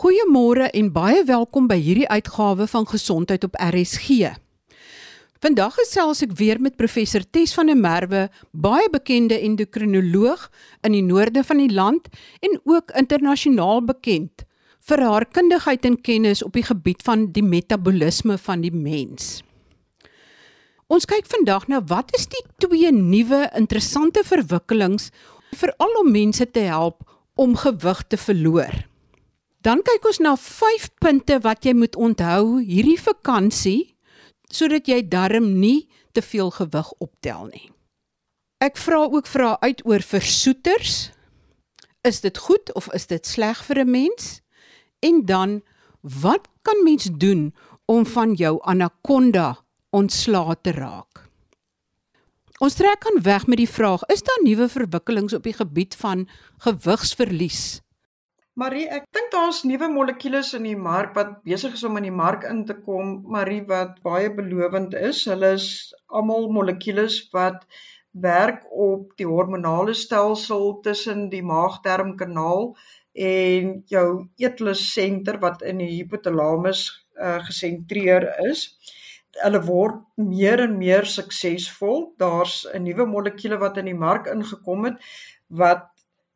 Goeiemôre en baie welkom by hierdie uitgawe van Gesondheid op RSG. Vandag gesels ek weer met professor Tes van der Merwe, baie bekende endokrinoloog in die noorde van die land en ook internasionaal bekend vir haar kundigheid en kennis op die gebied van die metabolisme van die mens. Ons kyk vandag na wat is die twee nuwe interessante verwikkelings veral om mense te help om gewig te verloor. Dan kyk ons na 5 punte wat jy moet onthou hierdie vakansie sodat jy darm nie te veel gewig optel nie. Ek vra ook vra uit oor versoeters. Is dit goed of is dit sleg vir 'n mens? En dan wat kan mens doen om van jou anaconda ontslae te raak? Ons trek aan weg met die vraag: Is daar nuwe verwikkelings op die gebied van gewigsverlies Marie, ek dink daar's nuwe molekules in die mark wat besig is om in die mark in te kom, Marie wat baie belovend is. Hulle is almal molekules wat werk op die hormonale stelsel tussen die maag-darmkanaal en jou eetlussenter wat in die hypothalamus uh, gesentreer is. Hulle word meer en meer suksesvol. Daar's 'n nuwe molekuule wat in die mark ingekom het wat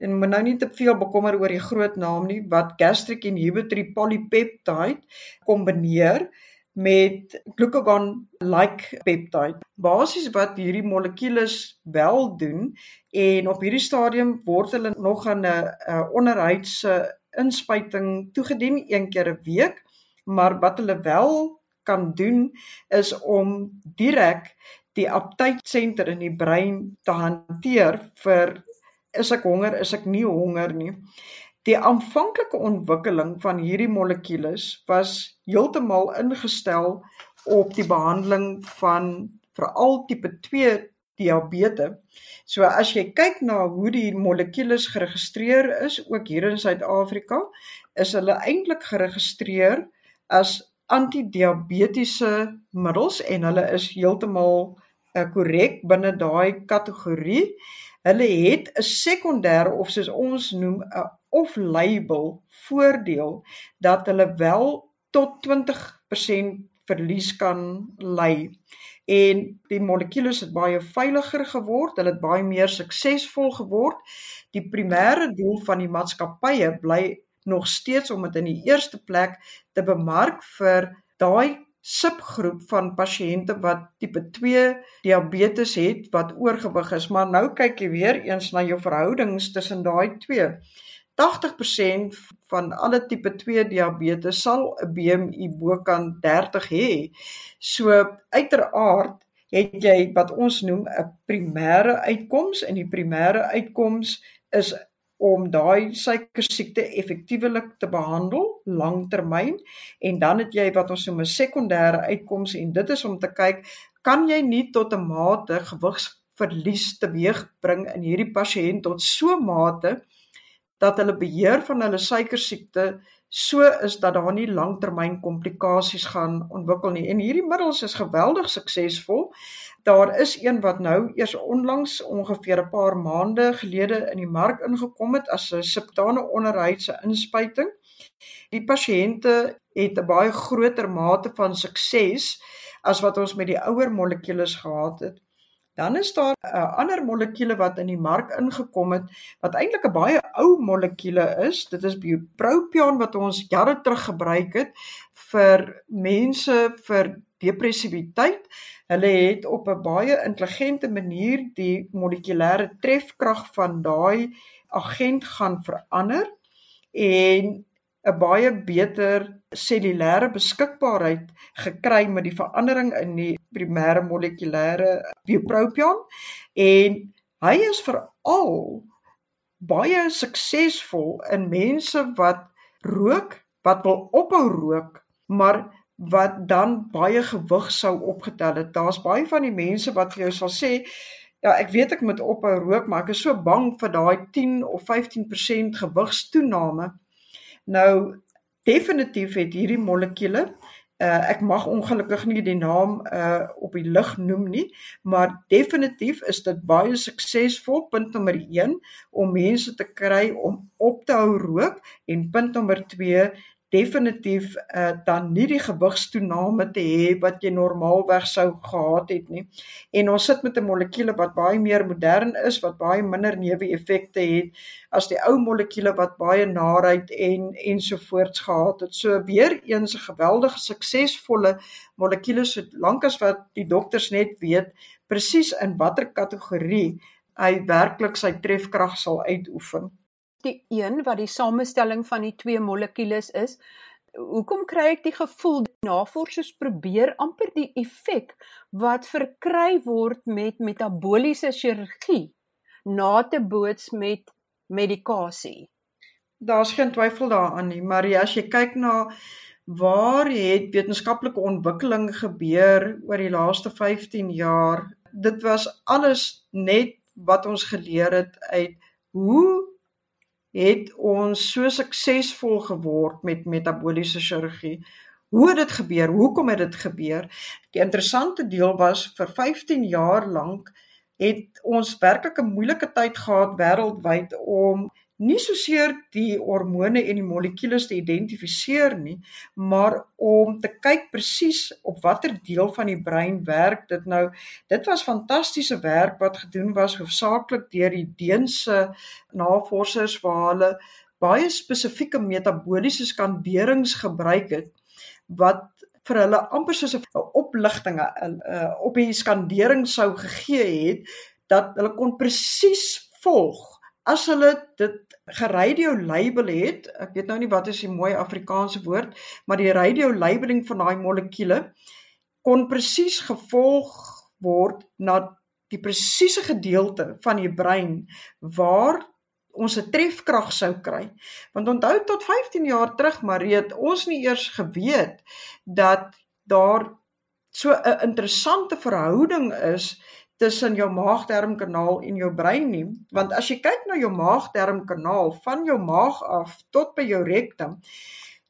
en moet nou nie te veel bekommer oor die groot naam nie wat gastric inhibitory polypeptide kombineer met glucagon like peptide. Basies wat hierdie molekules wel doen en op hierdie stadium word hulle nog aan 'n onderhuidse inspuiting toegedien een keer 'n week, maar wat hulle wel kan doen is om direk die aptytsenter in die brein te hanteer vir is ek honger, is ek nie honger nie. Die aanvanklike ontwikkeling van hierdie molekules was heeltemal ingestel op die behandeling van veral tipe 2 diabetes. So as jy kyk na hoe die molekules geregistreer is ook hier in Suid-Afrika, is hulle eintlik geregistreer as antidiabetiese middels en hulle is heeltemal korrek binne daai kategorie. Hulle het 'n sekondêre of soos ons noem 'n off-label voordeel dat hulle wel tot 20% verlies kan lei. En die molekules het baie veiliger geword, hulle het baie meer suksesvol geword. Die primêre doel van die maatskappye bly nog steeds om dit in die eerste plek te bemark vir daai subgroep van pasiënte wat tipe 2 diabetes het wat oorgewig is, maar nou kyk jy weer eens na jou verhoudings tussen daai twee. 80% van alle tipe 2 diabetes sal 'n BMI bokant 30 hê. So uiteraard het jy wat ons noem 'n primêre uitkoms en die primêre uitkoms is om daai suikersiekte effektiewelik te behandel langtermyn. En dan het jy wat ons noem 'n sekondêre uitkoms en dit is om te kyk kan jy nie tot 'n mate gewigsverlies teweegbring in hierdie pasiënt tot so mate dat hulle beheer van hulle suikersiekte so is dat daar nie langtermyn komplikasies gaan ontwikkel nie en hierdie middels is geweldig suksesvol daar is een wat nou eers onlangs ongeveer 'n paar maande gelede in die mark ingekom het as 'n subtane onderhuidse inspuiting. Die pasiënte het 'n baie groter mate van sukses as wat ons met die ouer molekules gehad het. Dan is daar 'n uh, ander molekuule wat in die mark ingekom het wat eintlik 'n baie ou molekuule is. Dit is bupropion wat ons jare terug gebruik het vir mense vir depressiwiteit. Hulle het op 'n baie intelligente manier die molekulêre trefkrag van daai agent gaan verander en 'n baie beter cellulêre beskikbaarheid gekry met die verandering in die primêre molekulêre bupropion en hy is veral baie suksesvol in mense wat rook, wat wil ophou rook, maar wat dan baie gewig sou opgetel het. Daar's baie van die mense wat vir jou sal sê, ja, ek weet ek moet ophou rook, maar ek is so bang vir daai 10 of 15% gewigstoename. Nou definitief het hierdie molekules uh, ek mag ongelukkig nie die naam uh op die lig noem nie, maar definitief is dit baie suksesvol. Punt nommer 1 om mense te kry om op te hou rook. En punt nommer 2 definitief uh, dan nie die gewigstoename te hê wat jy normaalweg sou gehad het nie. En ons sit met 'n molekuule wat baie meer modern is, wat baie minder neeweffekte het as die ou molekuule wat baie naheid en ensovoorts gehad het. So weer eens 'n geweldige suksesvolle molekuule so lank as wat die dokters net weet presies in watter kategorie hy werklik sy trefkrag sal uitoefen die een wat die samestelling van die twee molekules is. Hoekom kry ek die gevoel navorsers probeer amper die effek wat verkry word met metabooliese chirurgie na te boots met medikasie? Daar's geen twyfel daaraan nie, maar as jy kyk na waar het wetenskaplike ontwikkeling gebeur oor die laaste 15 jaar, dit was alles net wat ons geleer het uit hoe het ons so suksesvol geword met metabooliese chirurgie. Hoe het dit gebeur? Hoekom het dit gebeur? Die interessante deel was vir 15 jaar lank het ons werklik 'n moeilike tyd gehad wêreldwyd om nie soseer die hormone en die molekules te identifiseer nie, maar om te kyk presies op watter deel van die brein werk dit nou. Dit was fantastiese werk wat gedoen was hoofsaaklik deur die Deense navorsers waar hulle baie spesifieke metabooliese skanderings gebruik het wat vir hulle amper soos 'n opligting op die skandering sou gegee het dat hulle kon presies volg as hulle dit geradio label het, ek weet nou nie wat is die mooi Afrikaanse woord, maar die radio labeling van daai molekule kon presies gevolg word na die presiese gedeelte van die brein waar ons 'n trefkrag sou kry. Want onthou tot 15 jaar terug, Marie, het ons nie eers geweet dat daar so 'n interessante verhouding is tussen jou maagdarmkanaal en jou brein nie want as jy kyk na jou maagdarmkanaal van jou maag af tot by jou rektum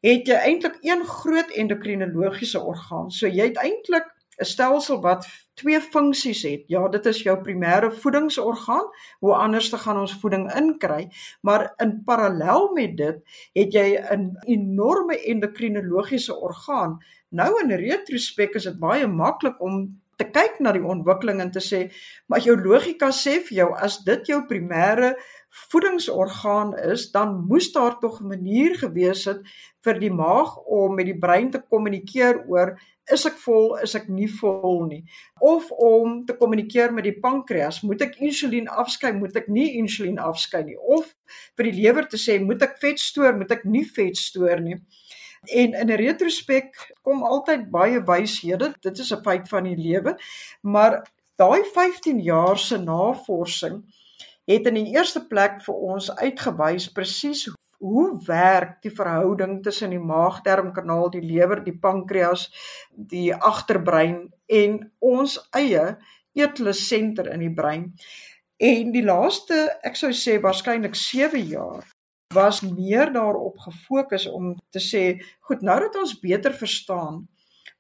het jy eintlik een groot endokrinologiese orgaan. So jy het eintlik 'n stelsel wat twee funksies het. Ja dit is jou primêre voedingsorgaan hoe anders te gaan ons voeding inkry maar in parallel met dit het jy 'n enorme endokrinologiese orgaan. Nou in retrospek is dit baie maklik om te kyk na die ontwikkeling en te sê maar jou logika sê vir jou as dit jou primêre voedingsorgaan is dan moes daar tog 'n manier gewees het vir die maag om met die brein te kommunikeer oor is ek vol is ek nie vol nie? Of om te kommunikeer met die pankreas moet ek insulien afskei moet ek nie insulien afskei nie? Of vir die lewer te sê moet ek vet stoor moet ek nie vet stoor nie En in 'n retrospek kom altyd baie wyshede. Dit is 'n feit van die lewe. Maar daai 15 jaar se navorsing het in die eerste plek vir ons uitgewys presies hoe werk die verhouding tussen die maagdarmkanaal, die lewer, die pankreas, die agterbrein en ons eie eetlus-senter in die brein. En die laaste, ek sou sê waarskynlik 7 jaar was meer daarop gefokus om te sê, goed, nou dat ons beter verstaan,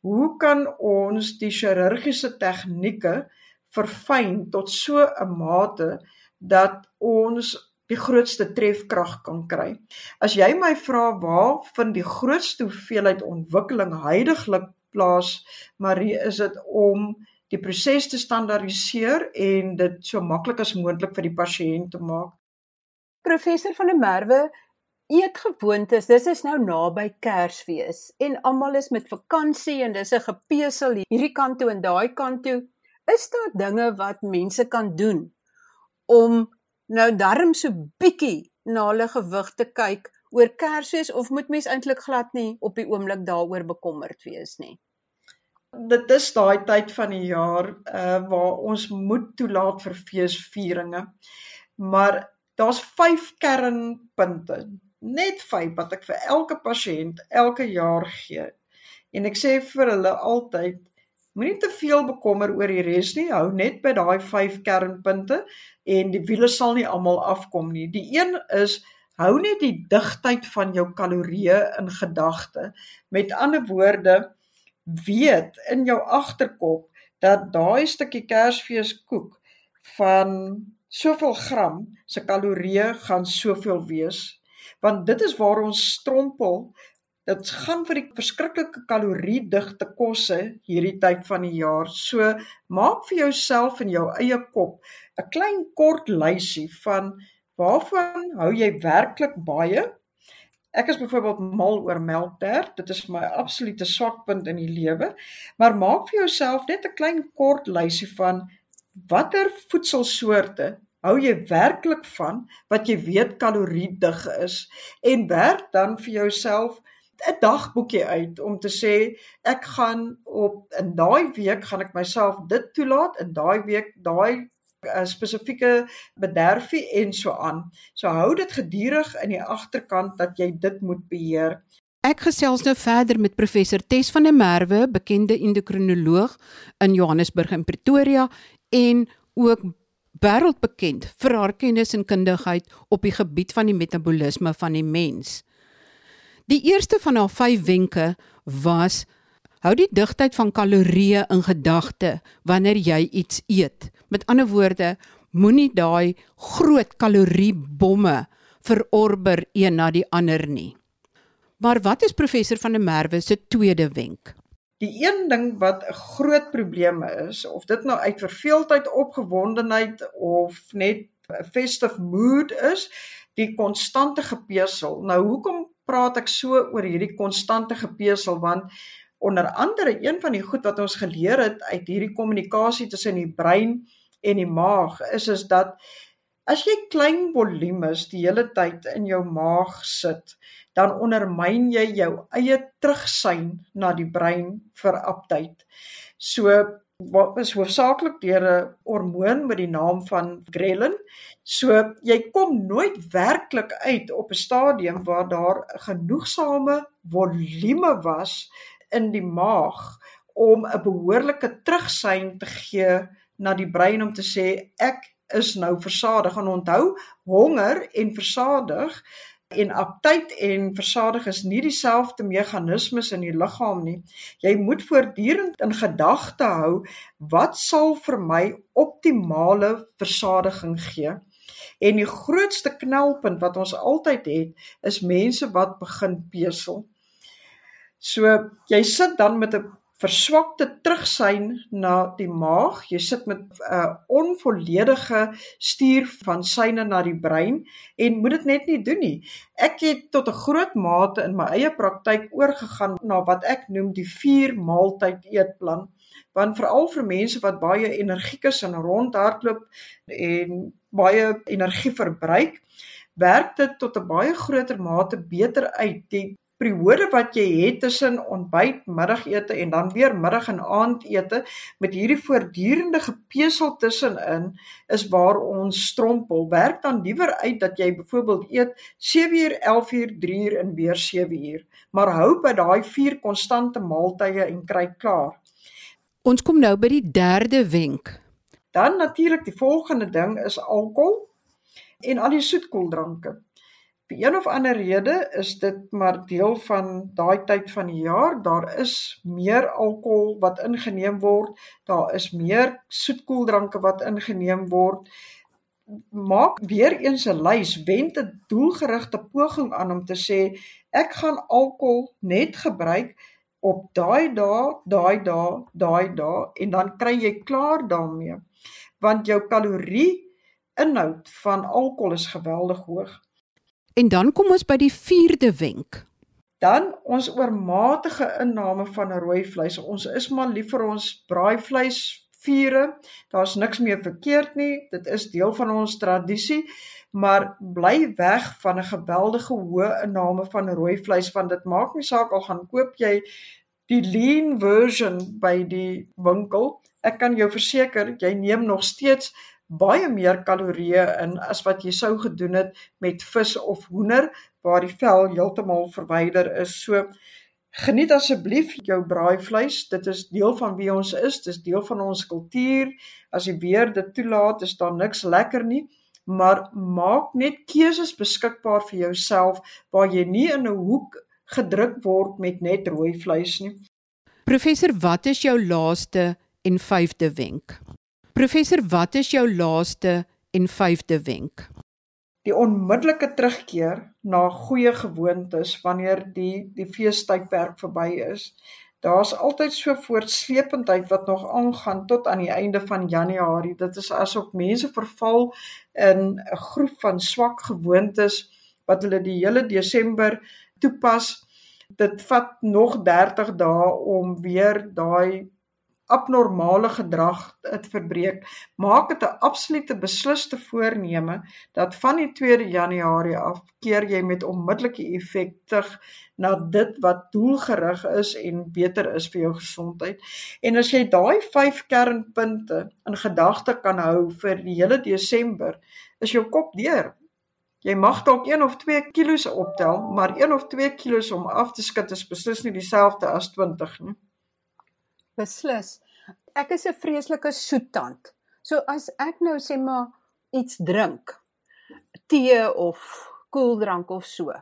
hoe kan ons die chirurgiese tegnieke verfyn tot so 'n mate dat ons die grootste trefkrag kan kry. As jy my vra waar vind die grootste hoeveelheid ontwikkeling heidaglik plaas, Marie, is dit om die proses te standaardiseer en dit so maklik as moontlik vir die pasiënt te maak professor van der Merwe eetgewoontes dis is nou naby Kersfees en almal is met vakansie en dis 'n gepesel hierdie kant toe en daai kant toe. Is daar dinge wat mense kan doen om nou darm so bietjie na hulle gewig te kyk oor Kersfees of moet mens eintlik glad nie op die oomblik daaroor bekommerd wees nie? Dit is daai tyd van die jaar uh waar ons moet toelaat vir feesvieringe maar daar's 5 kernpunte, net 5 wat ek vir elke pasiënt elke jaar gee. En ek sê vir hulle altyd moenie te veel bekommer oor die res nie, hou net by daai 5 kernpunte en die wiele sal nie almal afkom nie. Die een is hou net die digtheid van jou kalorieë in gedagte. Met ander woorde, weet in jou agterkop dat daai stukkie Kersfeeskoek van soveel gram se kalorieë gaan soveel wees want dit is waar ons strompel Dit gaan vir die verskriklike kaloriedigte kosse hierdie tyd van die jaar. So maak vir jouself in jou eie kop 'n klein kort lysie van waarvan hou jy werklik baie? Ek is byvoorbeeld mal oor melktert. Dit is my absolute swakpunt in die lewe. Maar maak vir jouself net 'n klein kort lysie van watter voedselsoorte hou jy werklik van wat jy weet kaloriedig is en werk dan vir jouself 'n dagboekie uit om te sê ek gaan op in daai week gaan ek myself dit toelaat in daai week daai uh, spesifieke bederfie en so aan. So hou dit gedurig in die agterkant dat jy dit moet beheer. Ek gesels nou verder met professor Tes van der Merwe, bekende endokrinoloog in Johannesburg en Pretoria en ook wêreldbekend vir haar kennis en kundigheid op die gebied van die metabolisme van die mens. Die eerste van haar 5 wenke was hou die digtheid van kalorieë in gedagte wanneer jy iets eet. Met ander woorde, moenie daai groot kaloriebomme verorber een na die ander nie. Maar wat is professor van der Merwe se tweede wenk? Die een ding wat 'n groot probleem is, of dit nou uit verveeldheid, opgewondenheid of net festive mood is, die konstante gepesel. Nou hoekom praat ek so oor hierdie konstante gepesel want onder andere een van die goed wat ons geleer het uit hierdie kommunikasie tussen die brein en die maag is is dat as jy klein volumes die hele tyd in jou maag sit, dan ondermyn jy jou eie terugsyn na die brein vir aptyd. So wat is hoofsaaklik deur 'n hormoon met die naam van ghrelin. So jy kom nooit werklik uit op 'n stadium waar daar genoegsame volume was in die maag om 'n behoorlike terugsyn te gee na die brein om te sê ek is nou versadig en onthou honger en versadig en aptyd en versadig is nie dieselfde meganismes in die liggaam nie. Jy moet voortdurend in gedagte hou wat sal vir my optimale versadiging gee. En die grootste knelpunt wat ons altyd het, is mense wat begin pesel. So jy sit dan met 'n verswakte terugsyn na die maag. Jy sit met 'n uh, onvolledige stuur van syne na die brein en moet dit net nie doen nie. Ek het tot 'n groot mate in my eie praktyk oorgegaan na wat ek noem die 4 maaltyd eetplan. Want veral vir mense wat baie energiek is en rondhardloop en baie energie verbruik, werk dit tot 'n baie groter mate beter uit. Die periode wat jy het tussen ontbyt, middagete en dan weer middag en aandete met hierdie voortdurende gepesel tussenin is waar ons strompel. Werk dan liewer uit dat jy byvoorbeeld eet 7uur, 11uur, 3uur en weer 7uur, maar hou by daai vier konstante maaltye en kry klaar. Ons kom nou by die derde wenk. Dan natuurlik die volgende ding is alkohol en al die soetkoeldranke. Vir een of ander rede is dit maar deel van daai tyd van die jaar. Daar is meer alkohol wat ingeneem word. Daar is meer soetkoeldranke wat ingeneem word. Maak weer eens 'n lys, wend 'n doelgerigte poging aan om te sê ek gaan alkohol net gebruik op daai dae, daai dae, daai dae en dan kry jy klaar daarmee. Want jou kalorie inhoud van alkohol is geweldig hoog. En dan kom ons by die 4de wenk. Dan ons oormatige inname van rooi vleis. Ons is maar lief vir ons braaivleis vure. Daar's niks meer verkeerd nie. Dit is deel van ons tradisie, maar bly weg van 'n geweldige hoë inname van rooi vleis want dit maak nie saak al gaan koop jy die lean version by die winkel. Ek kan jou verseker, jy neem nog steeds baie meer kalorieë in as wat jy sou gedoen het met vis of hoender waar die vel heeltemal verwyder is. So geniet asseblief jou braaivleis. Dit is deel van wie ons is, dit is deel van ons kultuur. As die weer dit toelaat, is daar niks lekker nie, maar maak net keuses beskikbaar vir jouself waar jy nie in 'n hoek gedruk word met net rooi vleis nie. Professor, wat is jou laaste en vyfde wenk? Professor, wat is jou laaste en vyfde wenk? die onmiddellike terugkeer na goeie gewoontes wanneer die die feestydperk verby is. Daar's altyd so voortsleependheid wat nog aangaan tot aan die einde van Januarie. Dit is asof mense verval in 'n groep van swak gewoontes wat hulle die hele Desember toepas. Dit vat nog 30 dae om weer daai abnormale gedrag te verbreek, maak dit 'n absolute beslisste voorneme dat van die 2 Januarie af keer jy met onmiddellike effek terug na dit wat doelgerig is en beter is vir jou gesondheid. En as jy daai 5 kernpunte in gedagte kan hou vir die hele Desember, is jou kop deur. Jy mag dalk 1 of 2 kilos optel, maar 1 of 2 kilos om af te skud is beslis nie dieselfde as 20 nie beslis. Ek is 'n vreeslike soettand. So as ek nou sê maar iets drink, tee of koeldrank of so,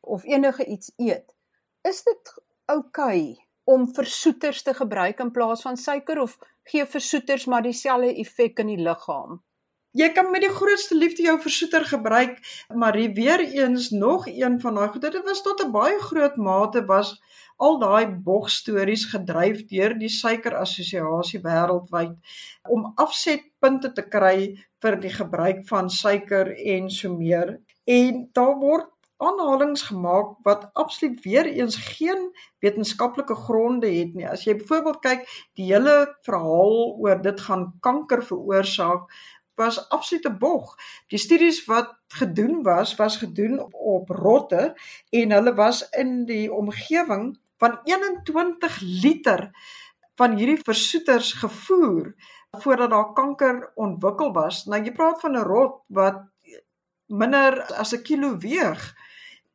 of enige iets eet, is dit oukei okay om versoeters te gebruik in plaas van suiker of gee versoeters maar dieselfde effek in die liggaam? Jy kan met die grootste liefde jou versoeter gebruik, maar weer eens nog een van daai goed. Dit was tot 'n baie groot mate was al daai bogstories gedryf deur die suikerassosiasie wêreldwyd om afsetpunte te kry vir die gebruik van suiker en so meer en daar word aanhalings gemaak wat absoluut weer eens geen wetenskaplike gronde het nie. As jy byvoorbeeld kyk, die hele verhaal oor dit gaan kanker veroorsaak was absolute bog. Die studies wat gedoen was, was gedoen op, op rotte en hulle was in die omgewing van 21 liter van hierdie versoeters gevoer voordat daar kanker ontwikkel was. Nou jy praat van 'n rot wat minder as 'n kilo weeg.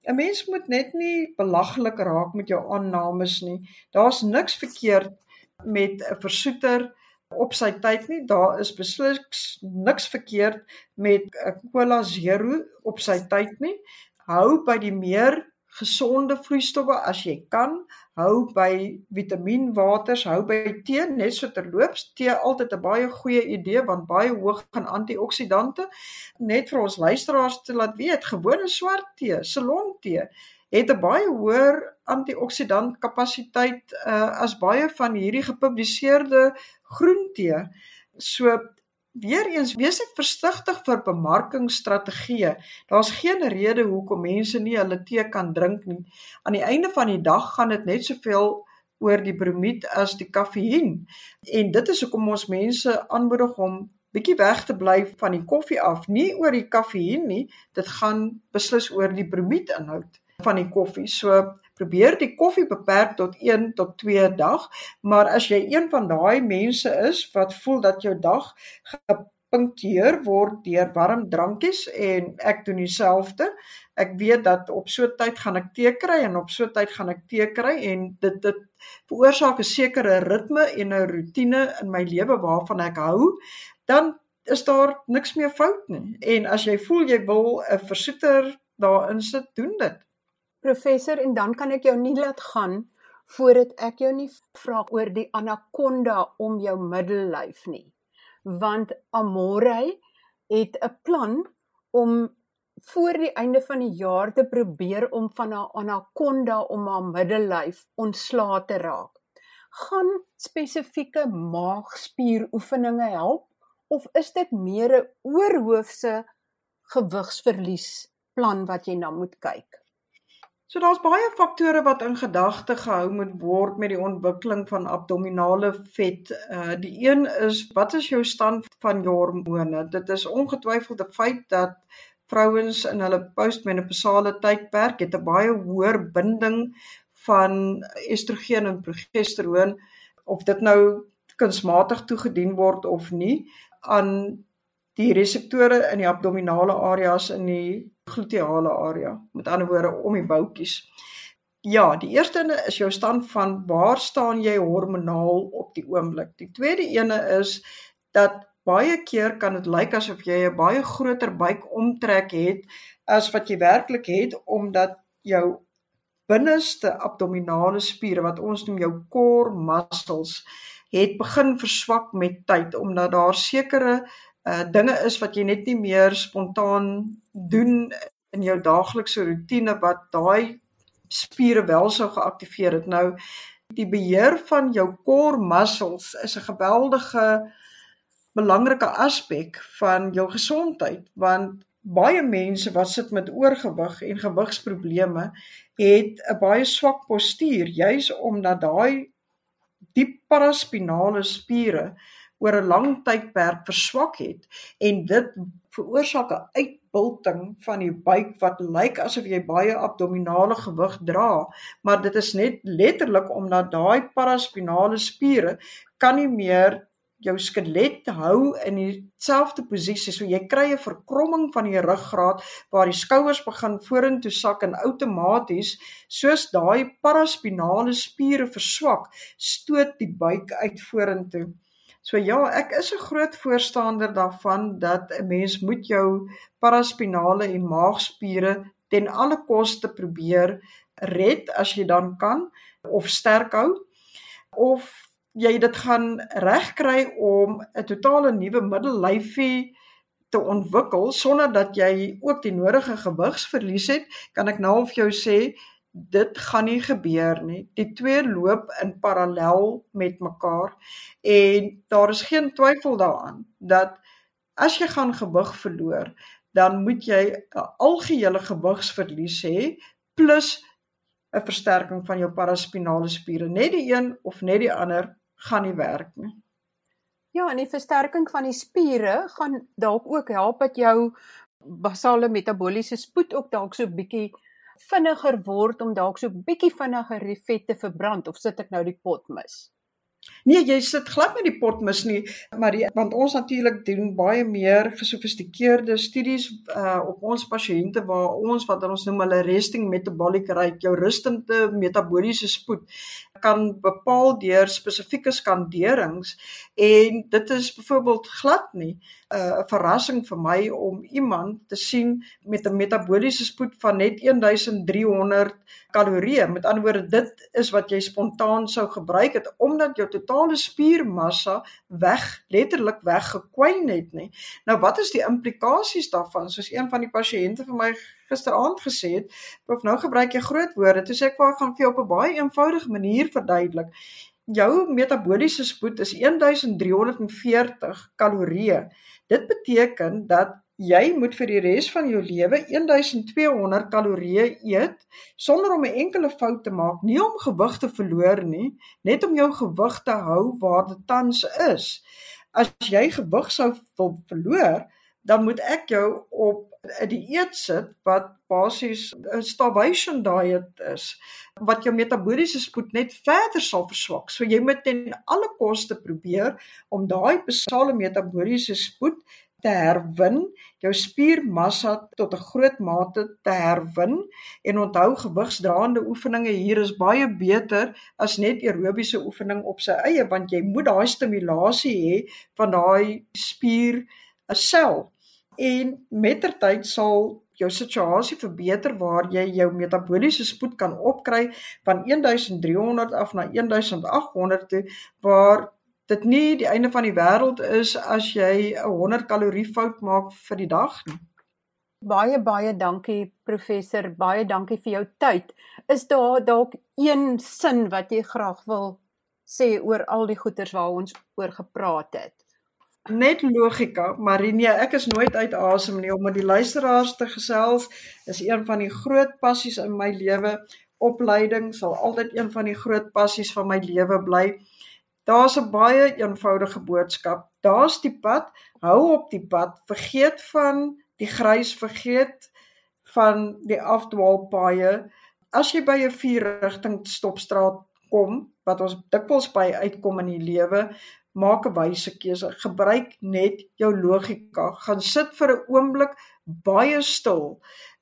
'n Mens moet net nie belaglik raak met jou aannames nie. Daar's niks verkeerd met 'n versoeter op sy tyd nie. Daar is beslis niks verkeerd met 'n Cola Zero op sy tyd nie. Hou by die meer gesonde vloeistowwe as jy kan. Hou by vitamienwaters, hou by tee net so terloops. Tee altyd 'n baie goeie idee want baie hoog in antioksidante. Net vir ons luisteraars te laat weet, gewone swart tee, Ceylon tee het 'n baie hoër antioksidant kapasiteit uh, as baie van hierdie gepubliseerde groentee. So Weereens wees ek versigtig vir bemarkingsstrategieë. Daar's geen rede hoekom mense nie hulle tee kan drink nie. Aan die einde van die dag gaan dit net soveel oor die bromied as die kafeïen. En dit is hoekom ons mense aanmoedig om bietjie weg te bly van die koffie af, nie oor die kafeïen nie. Dit gaan beslis oor die bromied inhoud van die koffie. So probeer die koffie beperk tot 1 tot 2 dag, maar as jy een van daai mense is wat voel dat jou dag gepunkteer word deur warm drankies en ek doen dieselfde. Ek weet dat op so tyd gaan ek tee kry en op so tyd gaan ek tee kry en dit dit veroorsaak 'n sekere ritme en 'n rotine in my lewe waarvan ek hou, dan is daar niks meer fout nie. En as jy voel jy wil 'n versoeter daarin sit, doen dit professor en dan kan ek jou nie laat gaan voordat ek jou nie vra oor die anaconda om jou middellyf nie. Want Amore het 'n plan om voor die einde van die jaar te probeer om van haar anaconda om haar middellyf ontslae te raak. Gaan spesifieke maagspieroefeninge help of is dit meer 'n oorhoofse gewigsverlies plan wat jy na moet kyk? So daar's baie faktore wat in gedagte gehou moet word met die ontwikkeling van abdominale vet. Uh die een is wat is jou stand van jou hormone? Dit is ongetwyfeld 'n feit dat vrouens in hulle postmenopausale tydperk het 'n baie hoër binding van estrogen en progesteroon of dit nou kunsmatig toegedien word of nie aan die reseptore in die abdominale areas in die gluteale area, met ander woorde om die boutjies. Ja, die eerste ene is jou stand van waar staan jy hormonaal op die oomblik. Die tweede ene is dat baie keer kan dit lyk asof jy 'n baie groter buik omtrek het as wat jy werklik het omdat jou binneste abdominale spiere wat ons noem jou core muscles het begin verswak met tyd omdat daar sekere uh dinge is wat jy net nie meer spontaan doen in jou daaglikse rotine wat daai spiere wel sou geaktiveer het. Nou die beheer van jou core muscles is 'n geweldige belangrike aspek van jou gesondheid want baie mense wat sit met oorgewig en gewigsprobleme het 'n baie swak postuur juis omdat daai diep paraspinale spiere oor 'n lang tydperk verswak het en dit veroorsaak 'n uitbulting van die buik wat lyk asof jy baie abdominale gewig dra, maar dit is net letterlik omdat daai paraspinale spiere kan nie meer jou skelet hou in dieselfde posisie. So jy kry 'n verkromming van die ruggraat waar die skouers begin vorentoe sak en outomaties soos daai paraspinale spiere verswak, stoot die buik uit vorentoe. So ja, ek is 'n groot voorstander daarvan dat 'n mens moet jou paraspinale en maagspiere ten alle koste probeer red as jy dan kan of sterk hou of jy dit gaan regkry om 'n totale nuwe middellyfie te ontwikkel sonder dat jy ook die nodige gewigsverlies het, kan ek nou vir jou sê dit gaan nie gebeur nie. Die twee loop in parallel met mekaar en daar is geen twyfel daaraan dat as jy gaan gewig verloor, dan moet jy 'n algehele gewigsverlies hê plus 'n versterking van jou paraspinale spiere. Net die een of net die ander gaan nie werk nie. Ja, en die versterking van die spiere gaan dalk ook help dat jou basale metabooliese spoed ook dalk so bietjie vinniger word om dalk so bietjie vinniger die vet te verbrand of sit ek nou die pot mis? Nee, jy sit glad met die pot mis nie, maar die, want ons natuurlik doen baie meer gesofistikeerde studies uh op ons pasiënte waar ons wat ons noem hulle resting metabolic rate, jou rustende metabooliese spoed kan bepaal deur spesifieke skanderings en dit is byvoorbeeld glad nie 'n uh, verrassing vir my om iemand te sien met 'n metabooliese spoed van net 1300 kalorieë. Met ander woorde, dit is wat jy spontaan sou gebruik het omdat jou totale spiermassa weg letterlik weggekwyn het nie. Nou wat is die implikasies daarvan? Soos een van die pasiënte vir my gisteraand gesê het, "Prof, nou gebruik jy groot woorde." Toe sê ek, "Waar gaan vir jou op 'n baie eenvoudige manier verduidelik?" Jou metabooliese spoed is 1340 kalorieë. Dit beteken dat jy moet vir die res van jou lewe 1200 kalorieë eet sonder om 'n enkele fout te maak, nie om gewig te verloor nie, net om jou gewig te hou waar dit tans is. As jy gewig sou wil verloor, dan moet ek jou op 'n dieet sit wat basies 'n starvation diet is wat jou metabooliese spoed net verder sal verswak. So jy moet ten alle koste probeer om daai basale metabooliese spoed te herwin, jou spiermassa tot 'n groot mate te herwin en onthou gewigsdraande oefeninge hier is baie beter as net aerobiese oefening op sy eie want jy moet daai stimulasie hê van daai spier 'n sel en mettertyd sal jou situasie verbeter waar jy jou metabooliese spoed kan opkry van 1300 af na 1800 toe waar dit nie die einde van die wêreld is as jy 'n 100 kalorie fout maak vir die dag nie. Baie baie dankie professor, baie dankie vir jou tyd. Is daar dalk een sin wat jy graag wil sê oor al die goeters waar ons oor gepraat het? net logika, Marinie, ek is nooit uit asem nie om met die luisteraars te gesels. Is een van die groot passies in my lewe. Opleiding sal altyd een van die groot passies van my lewe bly. Daar's 'n baie eenvoudige boodskap. Daar's die pad, hou op die pad. Vergeet van die grys, vergeet van die afdwaalpaaie. As jy by 'n vier rigting stopstraat kom, wat ons dikwels by uitkom in die lewe, maak 'n wyse keuse. Gebruik net jou logika. Gaan sit vir 'n oomblik baie stil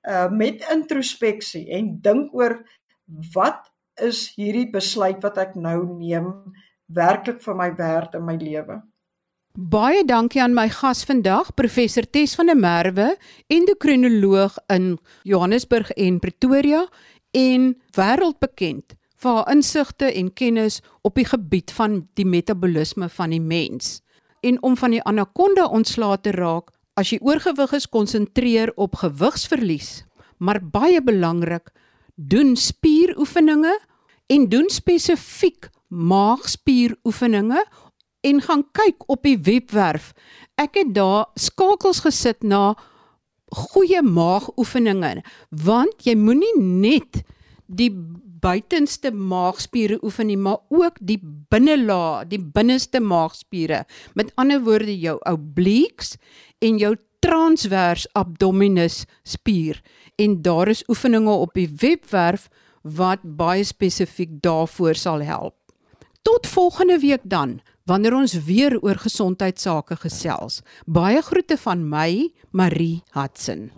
uh met introspeksie en dink oor wat is hierdie besluit wat ek nou neem werklik vir my werd in my lewe. Baie dankie aan my gas vandag, professor Tes van der Merwe, endokrinoloog in Johannesburg en Pretoria en wêreldbekend vir haar insigte en kennis op die gebied van die metabolisme van die mens. en om van die anakonda ontslae te raak, as jy oorgewig is, konsentreer op gewigsverlies. Maar baie belangrik, doen spieroefeninge en doen spesifiek maagspieroefeninge en gaan kyk op die webwerf. Ek het daar skakels gesit na goeie maagoefeninge want jy moenie net die buitenste maagspiere oefen nie, maar ook die binnelaag, die binneste maagspiere. Met ander woorde jou obliques en jou transvers abdominis spier. En daar is oefeninge op die webwerf wat baie spesifiek daarvoor sal help. Tot volgende week dan, wanneer ons weer oor gesondheidsake gesels. Baie groete van my, Marie Hudson.